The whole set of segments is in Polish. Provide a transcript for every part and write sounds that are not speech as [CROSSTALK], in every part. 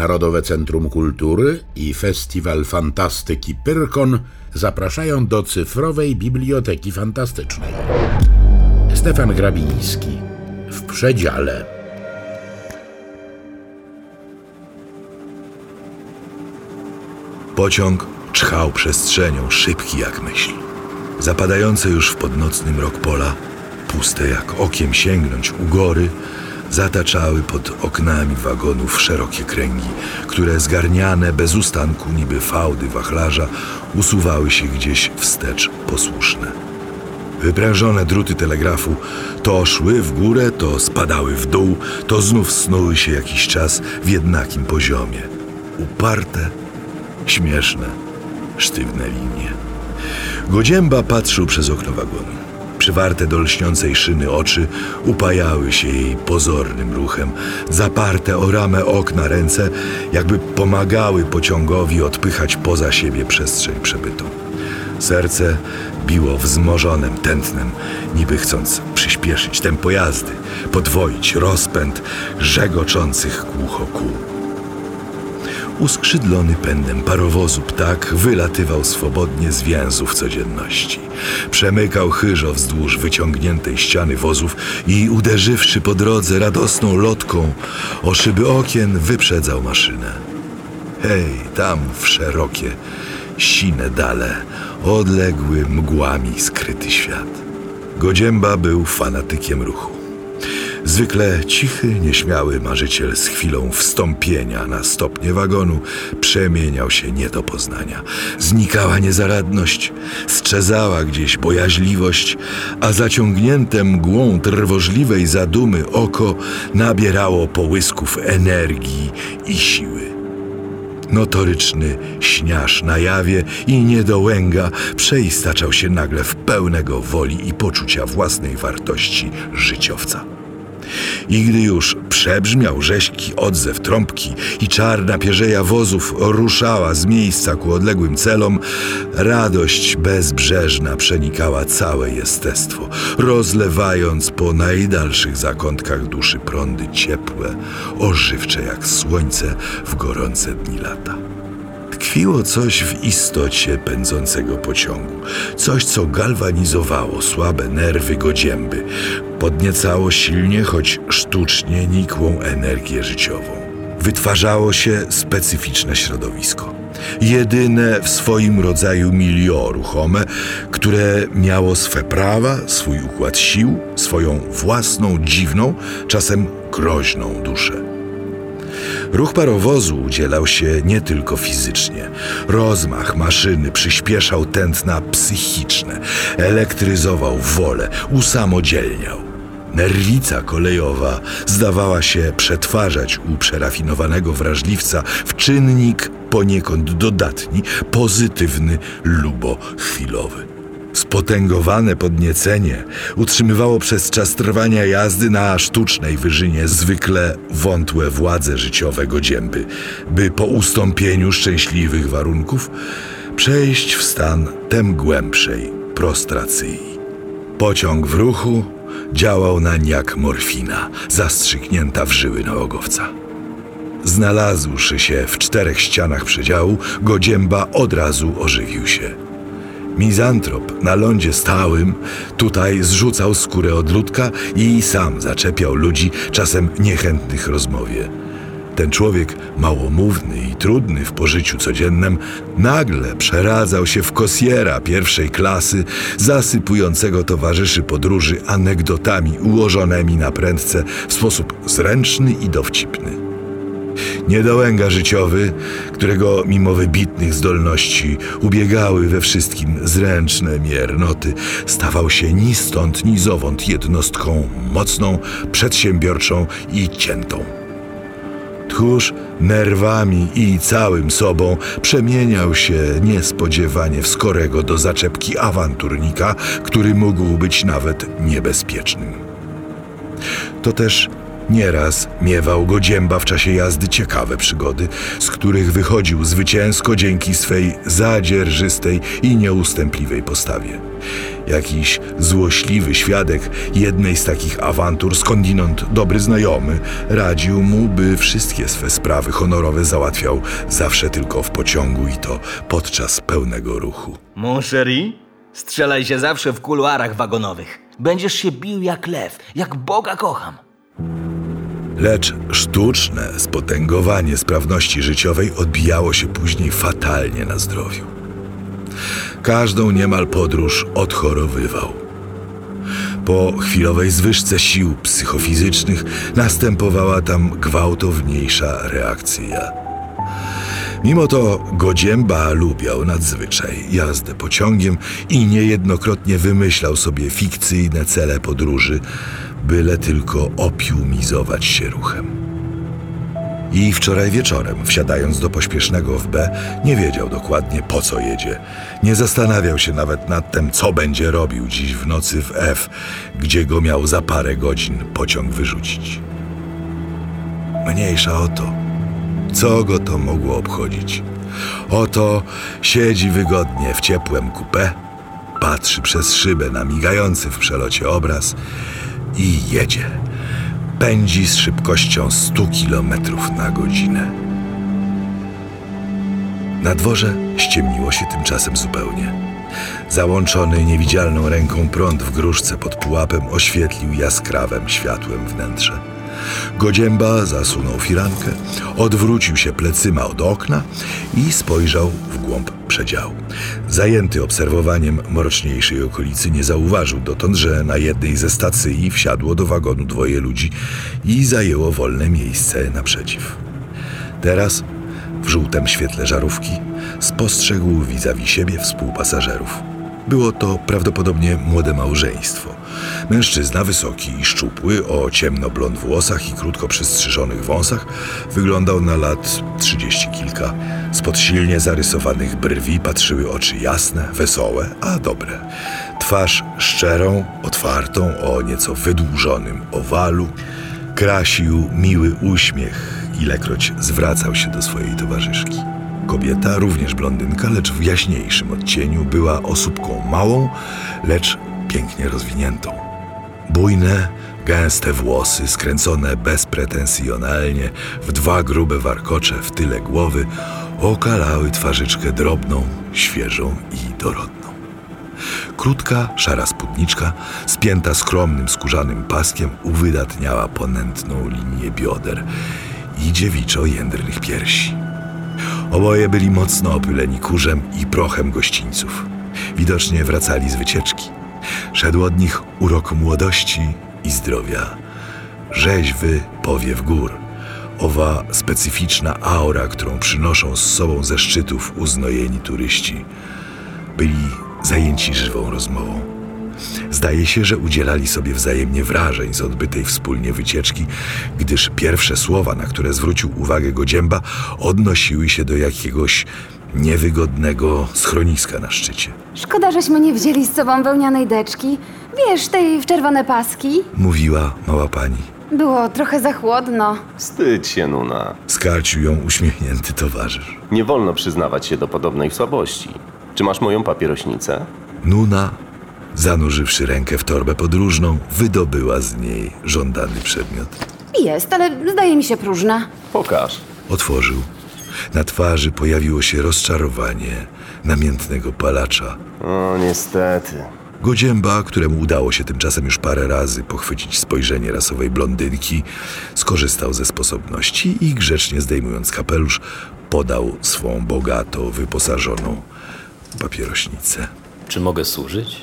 Narodowe Centrum Kultury i Festiwal Fantastyki Pyrkon zapraszają do cyfrowej Biblioteki Fantastycznej. Stefan Grabiński w przedziale. Pociąg czchał przestrzenią, szybki jak myśl. Zapadające już w podnocnym rok pola, puste jak okiem sięgnąć u góry, zataczały pod oknami wagonów szerokie kręgi, które zgarniane bez ustanku niby fałdy wachlarza usuwały się gdzieś wstecz posłuszne. Wyprężone druty telegrafu to szły w górę, to spadały w dół, to znów snuły się jakiś czas w jednakim poziomie. Uparte, śmieszne, sztywne linie. Godzięba patrzył przez okno wagonu. Przywarte do lśniącej szyny oczy upajały się jej pozornym ruchem. Zaparte o ramę okna ręce jakby pomagały pociągowi odpychać poza siebie przestrzeń przebytą. Serce biło wzmożonym tętnem, niby chcąc przyspieszyć tempo jazdy, podwoić rozpęd żegoczących głucho kół. Uskrzydlony pędem parowozu ptak wylatywał swobodnie z więzów codzienności. Przemykał chyżo wzdłuż wyciągniętej ściany wozów i uderzywszy po drodze radosną lotką o szyby okien wyprzedzał maszynę. Hej, tam w szerokie, sine dale, odległy mgłami skryty świat. Godzięba był fanatykiem ruchu. Zwykle cichy, nieśmiały marzyciel z chwilą wstąpienia na stopnie wagonu przemieniał się nie do poznania. Znikała niezaradność, strzezała gdzieś bojaźliwość, a zaciągnięte mgłą trwożliwej zadumy oko nabierało połysków energii i siły. Notoryczny śniaż na jawie i niedołęga przeistaczał się nagle w pełnego woli i poczucia własnej wartości życiowca. I gdy już przebrzmiał rzeźki odzew trąbki i czarna pierzeja wozów ruszała z miejsca ku odległym celom, radość bezbrzeżna przenikała całe jestestwo, rozlewając po najdalszych zakątkach duszy prądy ciepłe, ożywcze jak słońce w gorące dni lata. Tkwiło coś w istocie pędzącego pociągu, coś, co galwanizowało słabe nerwy godzięby, podniecało silnie, choć sztucznie nikłą energię życiową. Wytwarzało się specyficzne środowisko. Jedyne w swoim rodzaju milio ruchome, które miało swe prawa, swój układ sił, swoją własną, dziwną, czasem groźną duszę. Ruch parowozu udzielał się nie tylko fizycznie. Rozmach maszyny przyspieszał tętna psychiczne, elektryzował wolę, usamodzielniał. Nerwica kolejowa zdawała się przetwarzać u przerafinowanego wrażliwca w czynnik poniekąd dodatni, pozytywny, lubo chwilowy. Spotęgowane podniecenie utrzymywało przez czas trwania jazdy na sztucznej wyżynie zwykle wątłe władze życiowe godzięby, by po ustąpieniu szczęśliwych warunków przejść w stan tem głębszej prostracji. Pociąg w ruchu działał nań jak morfina, zastrzyknięta w żyły nałogowca. Znalazłszy się w czterech ścianach przedziału, Godzięba od razu ożywił się. Mizantrop na lądzie stałym tutaj zrzucał skórę od ludka i sam zaczepiał ludzi, czasem niechętnych rozmowie. Ten człowiek, małomówny i trudny w pożyciu codziennym, nagle przeradzał się w kosjera pierwszej klasy, zasypującego towarzyszy podróży anegdotami ułożonymi na prędce w sposób zręczny i dowcipny. Niedołęga życiowy, którego mimo wybitnych zdolności ubiegały we wszystkim zręczne miernoty, stawał się ni stąd, ni zowąd jednostką mocną, przedsiębiorczą i ciętą. Tchórz nerwami i całym sobą przemieniał się niespodziewanie w skorego do zaczepki awanturnika, który mógł być nawet niebezpiecznym. To też Nieraz miewał go dzięba w czasie jazdy ciekawe przygody, z których wychodził zwycięsko dzięki swej zadzierżystej i nieustępliwej postawie. Jakiś złośliwy świadek jednej z takich awantur, skądinąd dobry znajomy, radził mu, by wszystkie swe sprawy honorowe załatwiał zawsze tylko w pociągu i to podczas pełnego ruchu. Mon chéri, strzelaj się zawsze w kuluarach wagonowych. Będziesz się bił jak lew, jak Boga kocham. Lecz sztuczne spotęgowanie sprawności życiowej odbijało się później fatalnie na zdrowiu. Każdą niemal podróż odchorowywał. Po chwilowej zwyżce sił psychofizycznych następowała tam gwałtowniejsza reakcja. Mimo to Godzięba lubiał nadzwyczaj jazdę pociągiem i niejednokrotnie wymyślał sobie fikcyjne cele podróży, byle tylko opiumizować się ruchem. I wczoraj wieczorem, wsiadając do pośpiesznego w B, nie wiedział dokładnie po co jedzie. Nie zastanawiał się nawet nad tym, co będzie robił dziś w nocy w F, gdzie go miał za parę godzin pociąg wyrzucić. Mniejsza o to. Co go to mogło obchodzić? Oto siedzi wygodnie w ciepłym coupé, patrzy przez szybę na migający w przelocie obraz i jedzie. Pędzi z szybkością 100 km na godzinę. Na dworze ściemniło się tymczasem zupełnie. Załączony niewidzialną ręką prąd w gruszce pod pułapem oświetlił jaskrawym światłem wnętrze. Godzięba zasunął firankę, odwrócił się plecyma od okna i spojrzał w głąb przedziału. Zajęty obserwowaniem mroczniejszej okolicy nie zauważył dotąd, że na jednej ze stacji wsiadło do wagonu dwoje ludzi i zajęło wolne miejsce naprzeciw. Teraz, w żółtym świetle żarówki, spostrzegł vis-a-vis siebie współpasażerów. Było to prawdopodobnie młode małżeństwo. Mężczyzna wysoki i szczupły, o ciemnoblond włosach i krótko przystrzyżonych wąsach, wyglądał na lat trzydzieści kilka. Spod silnie zarysowanych brwi patrzyły oczy jasne, wesołe, a dobre. Twarz szczerą, otwartą, o nieco wydłużonym owalu, krasił miły uśmiech, ilekroć zwracał się do swojej towarzyszki. Kobieta, również blondynka, lecz w jaśniejszym odcieniu, była osóbką małą, lecz pięknie rozwiniętą. Bujne, gęste włosy, skręcone bezpretensjonalnie w dwa grube warkocze w tyle głowy, okalały twarzyczkę drobną, świeżą i dorodną. Krótka, szara spódniczka, spięta skromnym skórzanym paskiem, uwydatniała ponętną linię bioder i dziewiczo jędrnych piersi. Oboje byli mocno opyleni kurzem i prochem gościńców. Widocznie wracali z wycieczki. Szedł od nich urok młodości i zdrowia. Rzeźwy powiew gór. Owa specyficzna aura, którą przynoszą z sobą ze szczytów uznojeni turyści. Byli zajęci żywą rozmową. Zdaje się, że udzielali sobie wzajemnie wrażeń z odbytej wspólnie wycieczki, gdyż pierwsze słowa, na które zwrócił uwagę Godzięba, odnosiły się do jakiegoś niewygodnego schroniska na szczycie. Szkoda, żeśmy nie wzięli z sobą wełnianej deczki. Wiesz, tej w czerwone paski. Mówiła mała pani. Było trochę za chłodno. Wstydź się, Nuna. Skarcił ją uśmiechnięty towarzysz. Nie wolno przyznawać się do podobnej słabości. Czy masz moją papierośnicę? Nuna, zanurzywszy rękę w torbę podróżną, wydobyła z niej żądany przedmiot. Jest, ale zdaje mi się próżna. Pokaż. Otworzył. Na twarzy pojawiło się rozczarowanie namiętnego palacza. O, niestety. Godzięba, któremu udało się tymczasem już parę razy pochwycić spojrzenie rasowej blondynki, skorzystał ze sposobności i grzecznie zdejmując kapelusz, podał swą bogato wyposażoną papierośnicę. Czy mogę służyć?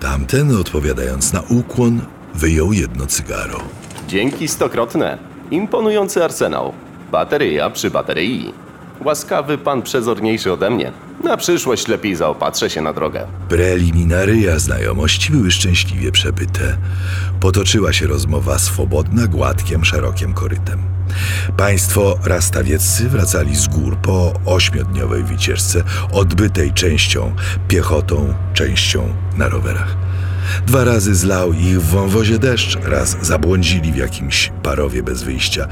Tamten, odpowiadając na ukłon, wyjął jedno cygaro. Dzięki stokrotne. Imponujący arsenał. Bateria przy baterii. Łaskawy pan przezorniejszy ode mnie. Na przyszłość lepiej zaopatrzę się na drogę. Preliminaria znajomości były szczęśliwie przebyte. Potoczyła się rozmowa swobodna, gładkiem, szerokim korytem. Państwo rastawieccy wracali z gór po ośmiodniowej wycieczce, odbytej częścią piechotą, częścią na rowerach. Dwa razy zlał ich w wąwozie deszcz, raz zabłądzili w jakimś parowie bez wyjścia.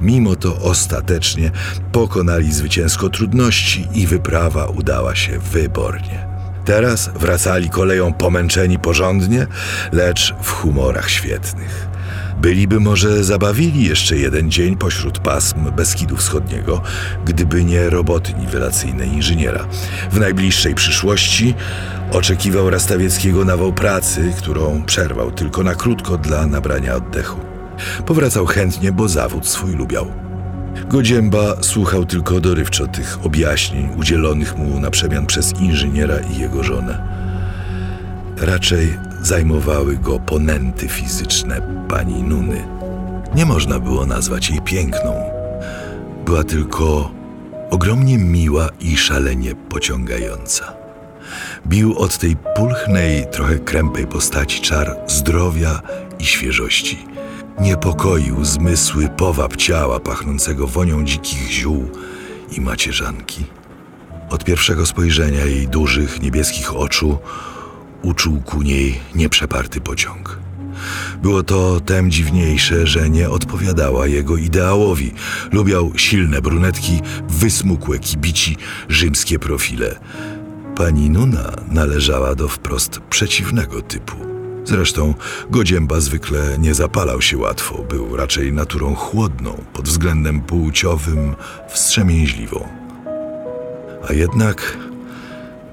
Mimo to ostatecznie pokonali zwycięsko trudności i wyprawa udała się wybornie. Teraz wracali koleją pomęczeni porządnie, lecz w humorach świetnych. Byliby może zabawili jeszcze jeden dzień pośród pasm Beskidu Wschodniego, gdyby nie roboty niwelacyjne inżyniera. W najbliższej przyszłości oczekiwał Rastawieckiego nawał pracy, którą przerwał tylko na krótko dla nabrania oddechu. Powracał chętnie, bo zawód swój lubiał. Godzięba słuchał tylko dorywczo tych objaśnień udzielonych mu na przemian przez inżyniera i jego żonę. Raczej zajmowały go ponęty fizyczne pani Nuny. Nie można było nazwać jej piękną. Była tylko ogromnie miła i szalenie pociągająca. Bił od tej pulchnej, trochę krępej postaci czar zdrowia i świeżości. Niepokoił zmysły powab ciała pachnącego wonią dzikich ziół i macierzanki. Od pierwszego spojrzenia jej dużych, niebieskich oczu uczuł ku niej nieprzeparty pociąg. Było to tem dziwniejsze, że nie odpowiadała jego ideałowi. Lubiał silne brunetki, wysmukłe kibici, rzymskie profile. Pani Nuna należała do wprost przeciwnego typu. Zresztą Godzięba zwykle nie zapalał się łatwo, był raczej naturą chłodną, pod względem płciowym wstrzemięźliwą. A jednak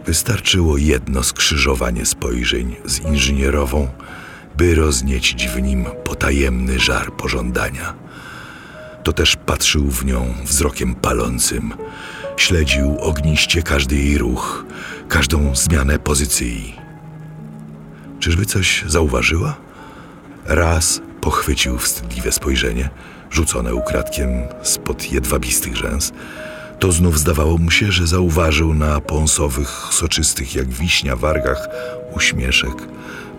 wystarczyło jedno skrzyżowanie spojrzeń z inżynierową, by rozniecić w nim potajemny żar pożądania. To też patrzył w nią wzrokiem palącym, śledził ogniście każdy jej ruch, każdą zmianę pozycji. Czyżby coś zauważyła? Raz pochwycił wstydliwe spojrzenie, rzucone ukradkiem spod jedwabistych rzęs. To znów zdawało mu się, że zauważył na pąsowych, soczystych jak wiśnia wargach uśmieszek,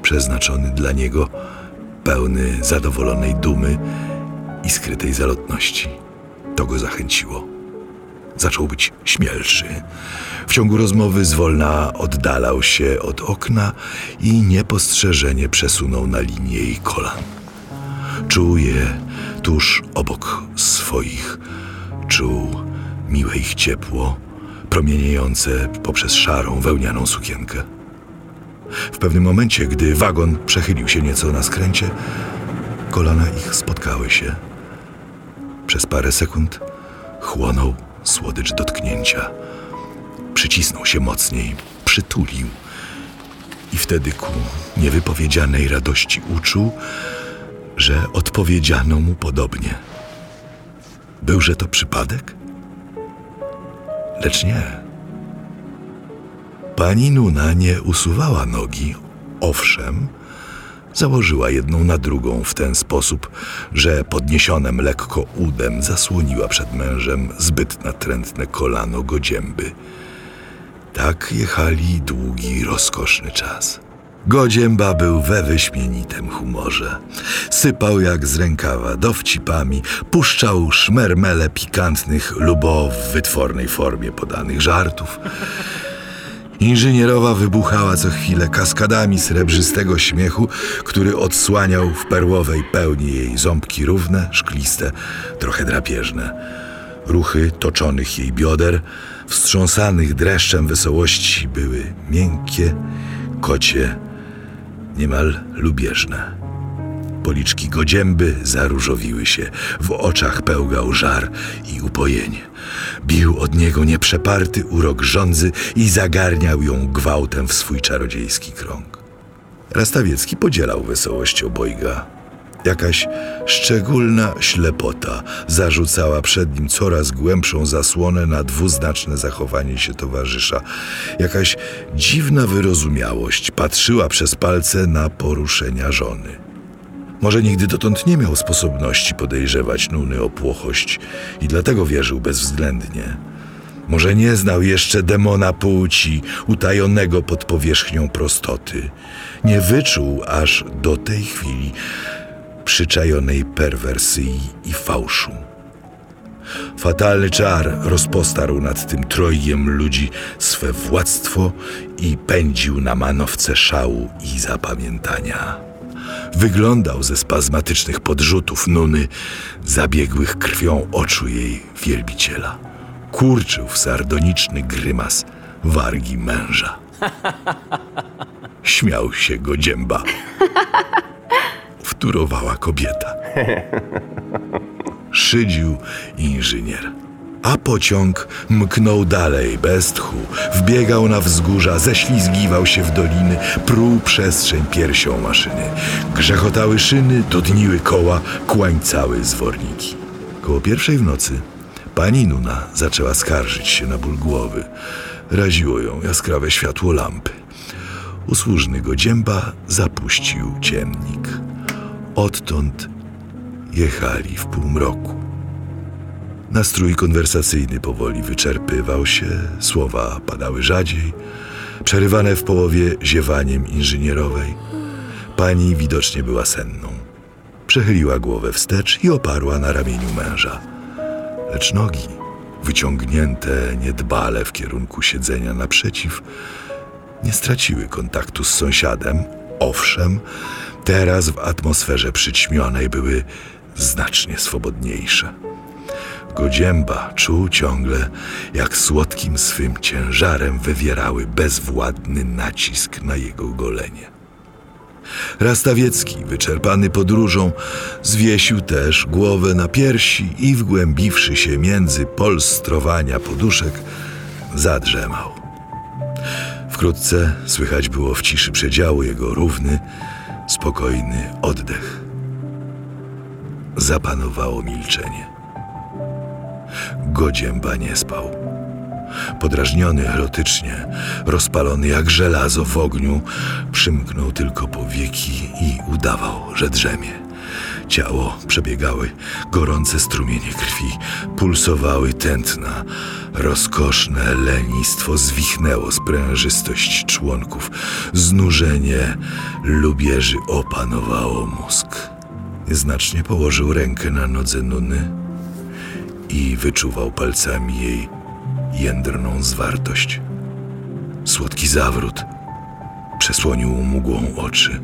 przeznaczony dla niego, pełny zadowolonej dumy i skrytej zalotności. To go zachęciło. Zaczął być śmielszy. W ciągu rozmowy zwolna oddalał się od okna i niepostrzeżenie przesunął na linię jej kolan. Czuł je tuż obok swoich. Czuł miłe ich ciepło, promieniejące poprzez szarą, wełnianą sukienkę. W pewnym momencie, gdy wagon przechylił się nieco na skręcie, kolana ich spotkały się. Przez parę sekund chłonął słodycz dotknięcia. Przycisnął się mocniej, przytulił. I wtedy ku niewypowiedzianej radości uczuł, że odpowiedziano mu podobnie. Byłże to przypadek? Lecz nie. Pani Nuna nie usuwała nogi, owszem, założyła jedną na drugą w ten sposób, że podniesionym lekko udem zasłoniła przed mężem zbyt natrętne kolano godzięby. Tak jechali długi, rozkoszny czas. Godzięba był we wyśmienitym humorze. Sypał jak z rękawa dowcipami, puszczał szmermele pikantnych lub w wytwornej formie podanych żartów. Inżynierowa wybuchała co chwilę kaskadami srebrzystego śmiechu, który odsłaniał w perłowej pełni jej ząbki równe, szkliste, trochę drapieżne. Ruchy toczonych jej bioder, wstrząsanych dreszczem wesołości, były miękkie, kocie, niemal lubieżne. Policzki godzięby zaróżowiły się, w oczach pełgał żar i upojenie. Bił od niego nieprzeparty urok żądzy i zagarniał ją gwałtem w swój czarodziejski krąg. Rastawiecki podzielał wesołość obojga. Jakaś szczególna ślepota zarzucała przed nim coraz głębszą zasłonę na dwuznaczne zachowanie się towarzysza. Jakaś dziwna wyrozumiałość patrzyła przez palce na poruszenia żony. Może nigdy dotąd nie miał sposobności podejrzewać Nuny o płochość i dlatego wierzył bezwzględnie. Może nie znał jeszcze demona płci, utajonego pod powierzchnią prostoty. Nie wyczuł aż do tej chwili przyczajonej perwersji i fałszu. Fatalny czar rozpostarł nad tym trojgiem ludzi swe władztwo i pędził na manowce szału i zapamiętania. Wyglądał ze spazmatycznych podrzutów Nuny, zabiegłych krwią oczu jej wielbiciela. Kurczył w sardoniczny grymas wargi męża. [LAUGHS] Śmiał się Godzięba. [LAUGHS] Wtórowała kobieta. [LAUGHS] Szydził inżynier. A pociąg mknął dalej, bez tchu. Wbiegał na wzgórza, ześlizgiwał się w doliny, pruł przestrzeń piersią maszyny. Grzechotały szyny, dudniły koła, kłańcały zworniki. Koło pierwszej w nocy pani Nuna zaczęła skarżyć się na ból głowy. Raziło ją jaskrawe światło lampy. Usłużny Godzięba zapuścił ciemnik. Odtąd jechali w półmroku. Nastrój konwersacyjny powoli wyczerpywał się, słowa padały rzadziej, przerywane w połowie ziewaniem inżynierowej. Pani widocznie była senną. Przechyliła głowę wstecz i oparła na ramieniu męża. Lecz nogi, wyciągnięte niedbale w kierunku siedzenia naprzeciw, nie straciły kontaktu z sąsiadem. Owszem, teraz w atmosferze przyćmionej były znacznie swobodniejsze. Godzięba czuł ciągle, jak słodkim swym ciężarem wywierały bezwładny nacisk na jego golenie. Rastawiecki, wyczerpany podróżą, zwiesił też głowę na piersi i wgłębiwszy się między polstrowania poduszek, zadrzemał. Wkrótce słychać było w ciszy przedziału jego równy, spokojny oddech. Zapanowało milczenie. Godzięba nie spał. Podrażniony erotycznie, rozpalony jak żelazo w ogniu, przymknął tylko powieki i udawał, że drzemie. Ciało przebiegały gorące strumienie krwi, pulsowały tętna. Rozkoszne lenistwo zwichnęło sprężystość członków. Znużenie lubieży opanowało mózg. Nieznacznie położył rękę na nodze Nuny i wyczuwał palcami jej jędrną zwartość. Słodki zawrót przesłonił mgłą oczy.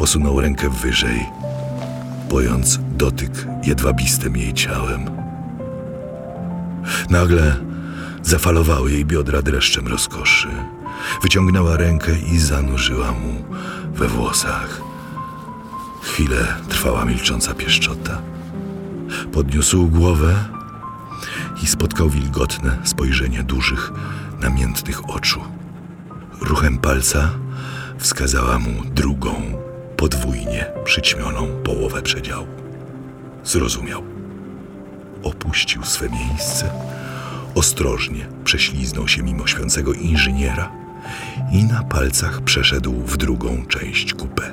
Posunął rękę wyżej, bojąc dotyk jedwabistym jej ciałem. Nagle zafalowały jej biodra dreszczem rozkoszy. Wyciągnęła rękę i zanurzyła mu we włosach. Chwilę trwała milcząca pieszczota. Podniósł głowę i spotkał wilgotne spojrzenie dużych, namiętnych oczu. Ruchem palca wskazała mu drugą, podwójnie przyćmioną połowę przedziału. Zrozumiał. Opuścił swe miejsce, ostrożnie prześliznął się mimo świącego inżyniera i na palcach przeszedł w drugą część kupę.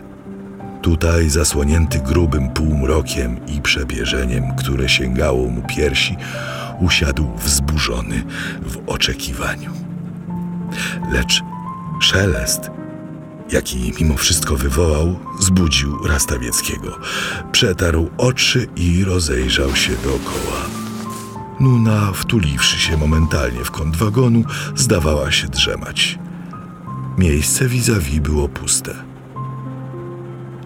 Tutaj, zasłonięty grubym półmrokiem i przebierzeniem, które sięgało mu piersi, usiadł wzburzony w oczekiwaniu. Lecz szelest, jaki mimo wszystko wywołał, zbudził Rastawieckiego. Przetarł oczy i rozejrzał się dookoła. Nuna, wtuliwszy się momentalnie w kąt wagonu, zdawała się drzemać. Miejsce vis-a-vis było puste.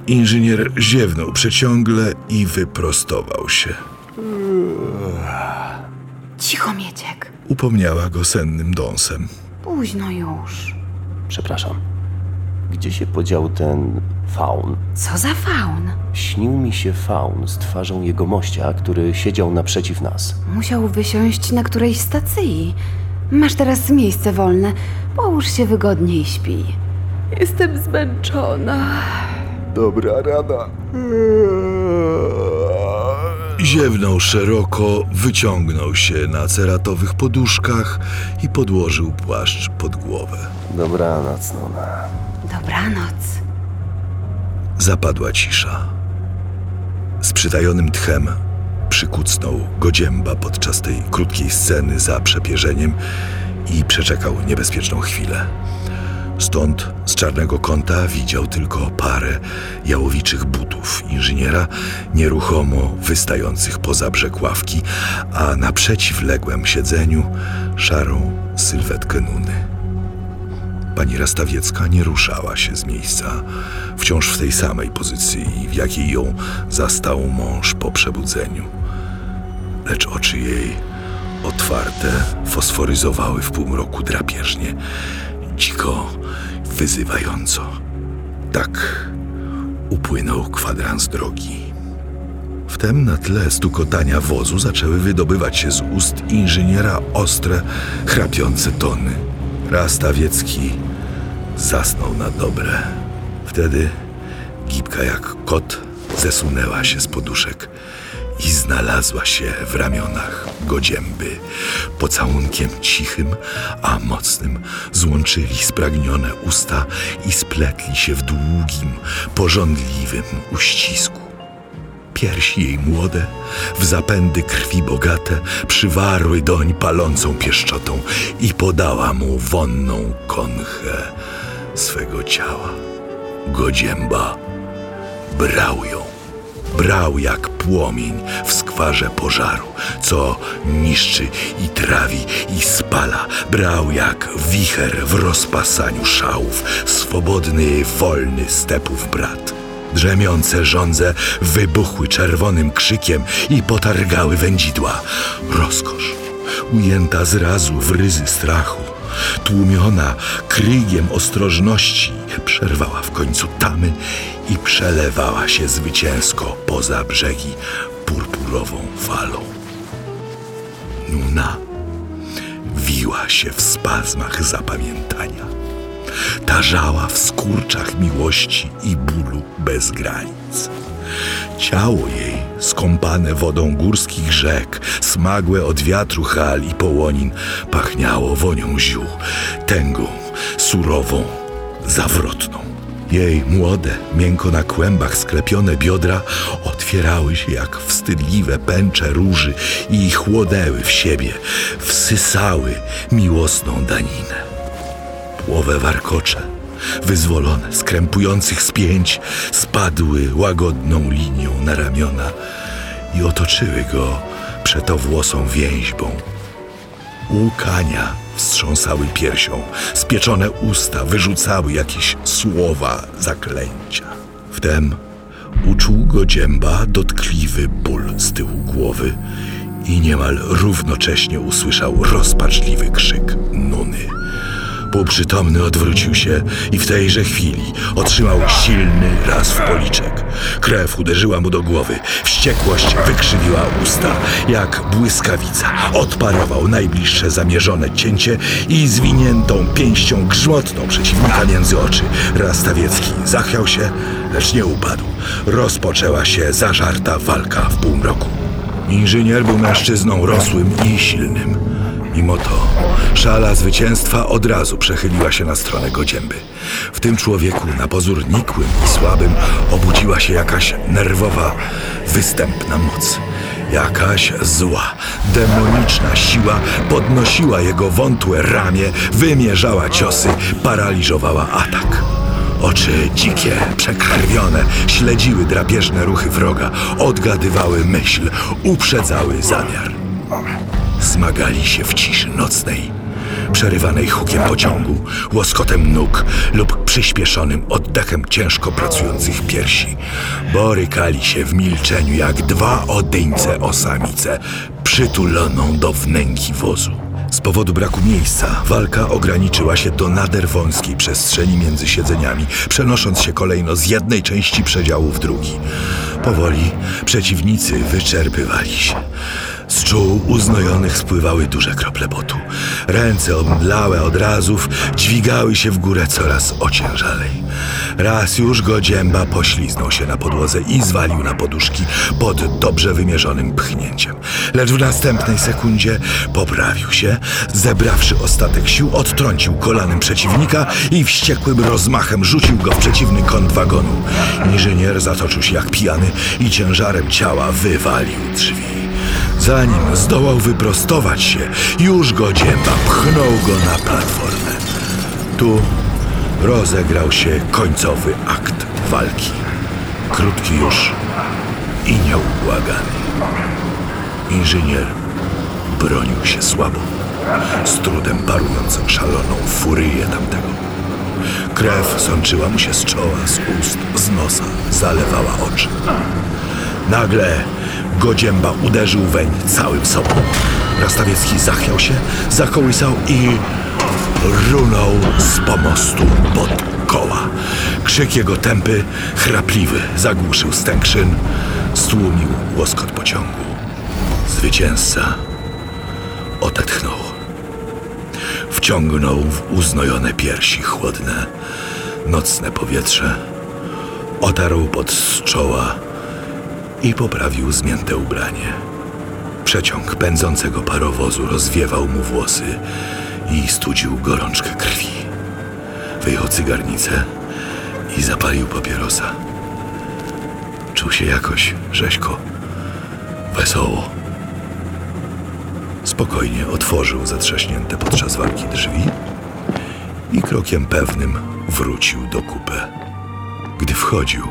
Inżynier ziewnął przeciągle i wyprostował się. Cicho, Mieciek. Upomniała go sennym dąsem. Późno już. Przepraszam. Gdzie się podział ten faun? Co za faun? Śnił mi się faun z twarzą jego mościa, który siedział naprzeciw nas. Musiał wysiąść na którejś stacji. Masz teraz miejsce wolne. Połóż się wygodnie i śpi. Jestem zmęczona. Dobra rada. Ziewnął szeroko, wyciągnął się na ceratowych poduszkach i podłożył płaszcz pod głowę. Dobranoc, Nuna. Dobranoc. Zapadła cisza. Z przytajonym tchem przykucnął Godzięba podczas tej krótkiej sceny za przepierzeniem i przeczekał niebezpieczną chwilę. Stąd z czarnego kąta widział tylko parę jałowiczych butów inżyniera, nieruchomo wystających poza brzeg ławki, a na przeciwległym siedzeniu szarą sylwetkę Nuny. Pani Rastawiecka nie ruszała się z miejsca, wciąż w tej samej pozycji, w jakiej ją zastał mąż po przebudzeniu. Lecz oczy jej otwarte fosforyzowały w półmroku drapieżnie, dziko, wyzywająco. Tak upłynął kwadrans drogi. Wtem na tle stukotania wozu zaczęły wydobywać się z ust inżyniera ostre, chrapiące tony. Rastawiecki zasnął na dobre. Wtedy gibka jak kot zesunęła się z poduszek i znalazła się w ramionach godzięby. Pocałunkiem cichym, a mocnym złączyli spragnione usta i spletli się w długim, pożądliwym uścisku. Piersi jej młode, w zapędy krwi bogate, przywarły doń palącą pieszczotą i podała mu wonną konchę swego ciała. Godzięba brał ją brał jak płomień w skwarze pożaru, co niszczy i trawi i spala, brał jak wicher w rozpasaniu szałów, swobodny, wolny stepów brat. Drzemiące żądze wybuchły czerwonym krzykiem i potargały wędzidła. Rozkosz, ujęta zrazu w ryzy strachu, tłumiona krygiem ostrożności, przerwała w końcu tamy i przelewała się zwycięsko poza brzegi purpurową falą. Nuna wiła się w spazmach zapamiętania. Tarzała w skurczach miłości i bólu bez granic. Ciało jej, skąpane wodą górskich rzek, smagłe od wiatru hal i połonin, pachniało wonią ziół, tęgą, surową, zawrotną. Jej młode, miękko na kłębach sklepione biodra otwierały się jak wstydliwe pęcze róży i chłodęły w siebie, wsysały miłosną daninę. Płowe warkocze, wyzwolone z krępujących spięć, spadły łagodną linią na ramiona i otoczyły go przetowłosą więźbą. Łukania wstrząsały piersią, spieczone usta wyrzucały jakieś słowa zaklęcia. Wtem uczuł go dzięba dotkliwy ból z tyłu głowy i niemal równocześnie usłyszał rozpaczliwy krzyk Nuny. Półprzytomny odwrócił się i w tejże chwili otrzymał silny raz w policzek. Krew uderzyła mu do głowy, wściekłość wykrzywiła usta, jak błyskawica. Odparował najbliższe zamierzone cięcie i zwiniętą pięścią grzmotną przeciwnika między oczy. Rastawiecki zachwiał się, lecz nie upadł. Rozpoczęła się zażarta walka w półmroku. Inżynier był mężczyzną rosłym i silnym. Mimo to szala zwycięstwa od razu przechyliła się na stronę Godzięby. W tym człowieku, na pozór nikłym i słabym, obudziła się jakaś nerwowa, występna moc. Jakaś zła, demoniczna siła podnosiła jego wątłe ramię, wymierzała ciosy, paraliżowała atak. Oczy dzikie, przekrwione, śledziły drapieżne ruchy wroga, odgadywały myśl, uprzedzały zamiar. Zmagali się w ciszy nocnej, przerywanej hukiem pociągu, łoskotem nóg lub przyspieszonym oddechem ciężko pracujących piersi. Borykali się w milczeniu jak dwa odyńce osamice, przytuloną do wnęki wozu. Z powodu braku miejsca walka ograniczyła się do nader wąskiej przestrzeni między siedzeniami, przenosząc się kolejno z jednej części przedziału w drugi. Powoli przeciwnicy wyczerpywali się. Z czuł uznojonych spływały duże krople potu. Ręce omdlałe od razów dźwigały się w górę coraz ociężalej. Raz już go dzięba pośliznął się na podłodze i zwalił na poduszki pod dobrze wymierzonym pchnięciem. Lecz w następnej sekundzie poprawił się, zebrawszy ostatek sił, odtrącił kolanem przeciwnika i wściekłym rozmachem rzucił go w przeciwny kąt wagonu. Inżynier zatoczył się jak pijany i ciężarem ciała wywalił drzwi. Zanim zdołał wyprostować się, już go dzięba pchnął go na platformę. Tu rozegrał się końcowy akt walki. Krótki już i nieubłagany. Inżynier bronił się słabo, z trudem parującą szaloną furyję tamtego. Krew sączyła mu się z czoła, z ust, z nosa, zalewała oczy. Nagle Godzięba uderzył weń całym sobą. Rastawiecki zachwiał się, zakołysał i runął z pomostu pod koła. Krzyk jego tępy, chrapliwy, zagłuszył stękrzyn, stłumił łoskot pociągu. Zwycięzca odetchnął. Wciągnął w uznojone piersi chłodne, nocne powietrze, otarł pod z czoła i poprawił zmięte ubranie. Przeciąg pędzącego parowozu rozwiewał mu włosy i studził gorączkę krwi. Wyjął cygarnicę i zapalił papierosa. Czuł się jakoś rzeźko, wesoło. Spokojnie otworzył zatrzaśnięte podczas walki drzwi i krokiem pewnym wrócił do kupę. Gdy wchodził,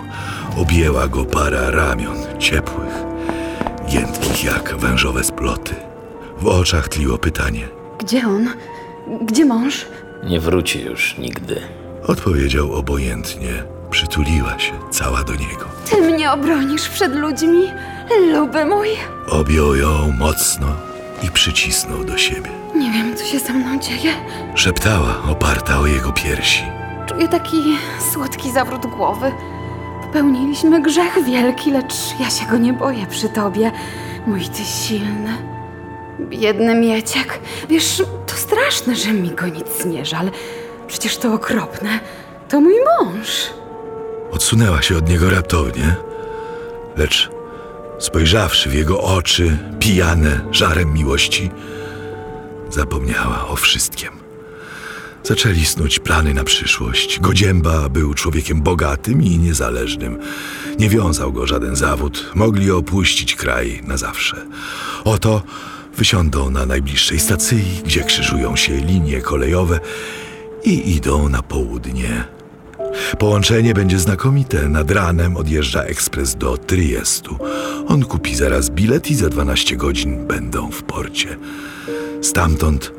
objęła go para ramion ciepłych, giętkich jak wężowe sploty. W oczach tliło pytanie. Gdzie on? Gdzie mąż? Nie wróci już nigdy. Odpowiedział obojętnie. Przytuliła się cała do niego. Ty mnie obronisz przed ludźmi, luby mój. Objął ją mocno i przycisnął do siebie. Nie wiem, co się ze mną dzieje. Szeptała, oparta o jego piersi. Czuję taki słodki zawrót głowy. Popełniliśmy grzech wielki, lecz ja się go nie boję przy tobie, mój ty silny. Biedny Mieciek. Wiesz, to straszne, że mi go nic nie żal. Przecież to okropne. To mój mąż. Odsunęła się od niego raptownie, lecz spojrzawszy w jego oczy, pijane żarem miłości, zapomniała o wszystkim. Zaczęli snuć plany na przyszłość. Godzięba był człowiekiem bogatym i niezależnym. Nie wiązał go żaden zawód. Mogli opuścić kraj na zawsze. Oto wysiądą na najbliższej stacji, gdzie krzyżują się linie kolejowe i idą na południe. Połączenie będzie znakomite. Nad ranem odjeżdża ekspres do Triestu. On kupi zaraz bilet i za 12 godzin będą w porcie. Stamtąd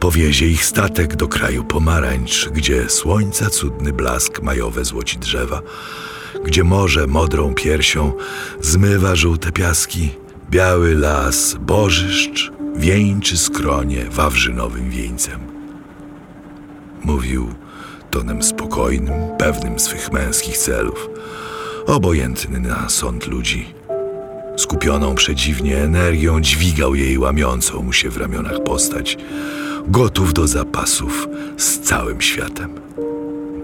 powiezie ich statek do kraju pomarańcz, gdzie słońca cudny blask majowe złoci drzewa, gdzie morze modrą piersią zmywa żółte piaski, biały las bożyszcz wieńczy skronie wawrzynowym wieńcem. Mówił tonem spokojnym, pewnym swych męskich celów, obojętny na sąd ludzi. Skupioną przedziwnie energią dźwigał jej łamiącą mu się w ramionach postać, gotów do zapasów z całym światem.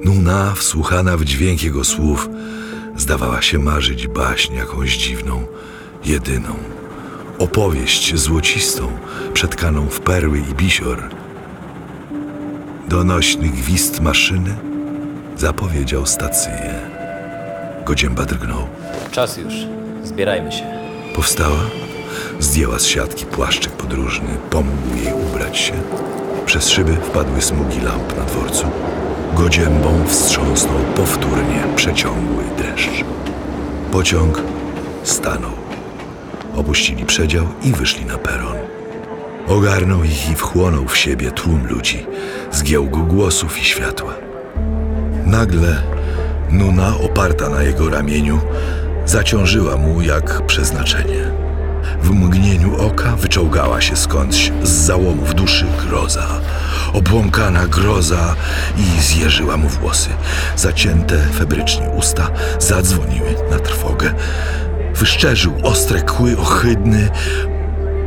Nuna, wsłuchana w dźwięk jego słów, zdawała się marzyć baśń jakąś dziwną, jedyną, opowieść złocistą, przetkaną w perły i bisior. Donośny gwizd maszyny zapowiedział stację. Godzięba drgnął. Czas już. Zbierajmy się. Powstała, zdjęła z siatki płaszczyk podróżny, pomógł jej ubrać się. Przez szyby wpadły smugi lamp na dworcu. Godziębą wstrząsnął powtórnie przeciągły deszcz. Pociąg stanął. Opuścili przedział i wyszli na peron. Ogarnął ich i wchłonął w siebie tłum ludzi, zgiełku głosów i światła. Nagle Nuna, oparta na jego ramieniu, zaciążyła mu jak przeznaczenie. W mgnieniu oka wyczołgała się skądś z załomów duszy groza. Obłąkana groza i zjeżyła mu włosy. Zacięte febrycznie usta zadzwoniły na trwogę. Wyszczerzył ostre kły ohydny,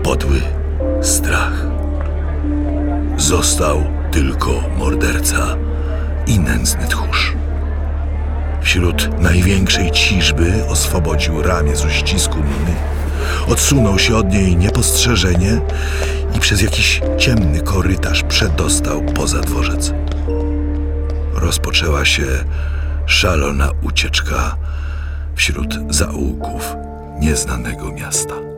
podły strach. Został tylko morderca i nędzny tchórz. Wśród największej ciżby oswobodził ramię z uścisku Nuny. Odsunął się od niej niepostrzeżenie i przez jakiś ciemny korytarz przedostał poza dworzec. Rozpoczęła się szalona ucieczka wśród zaułków nieznanego miasta.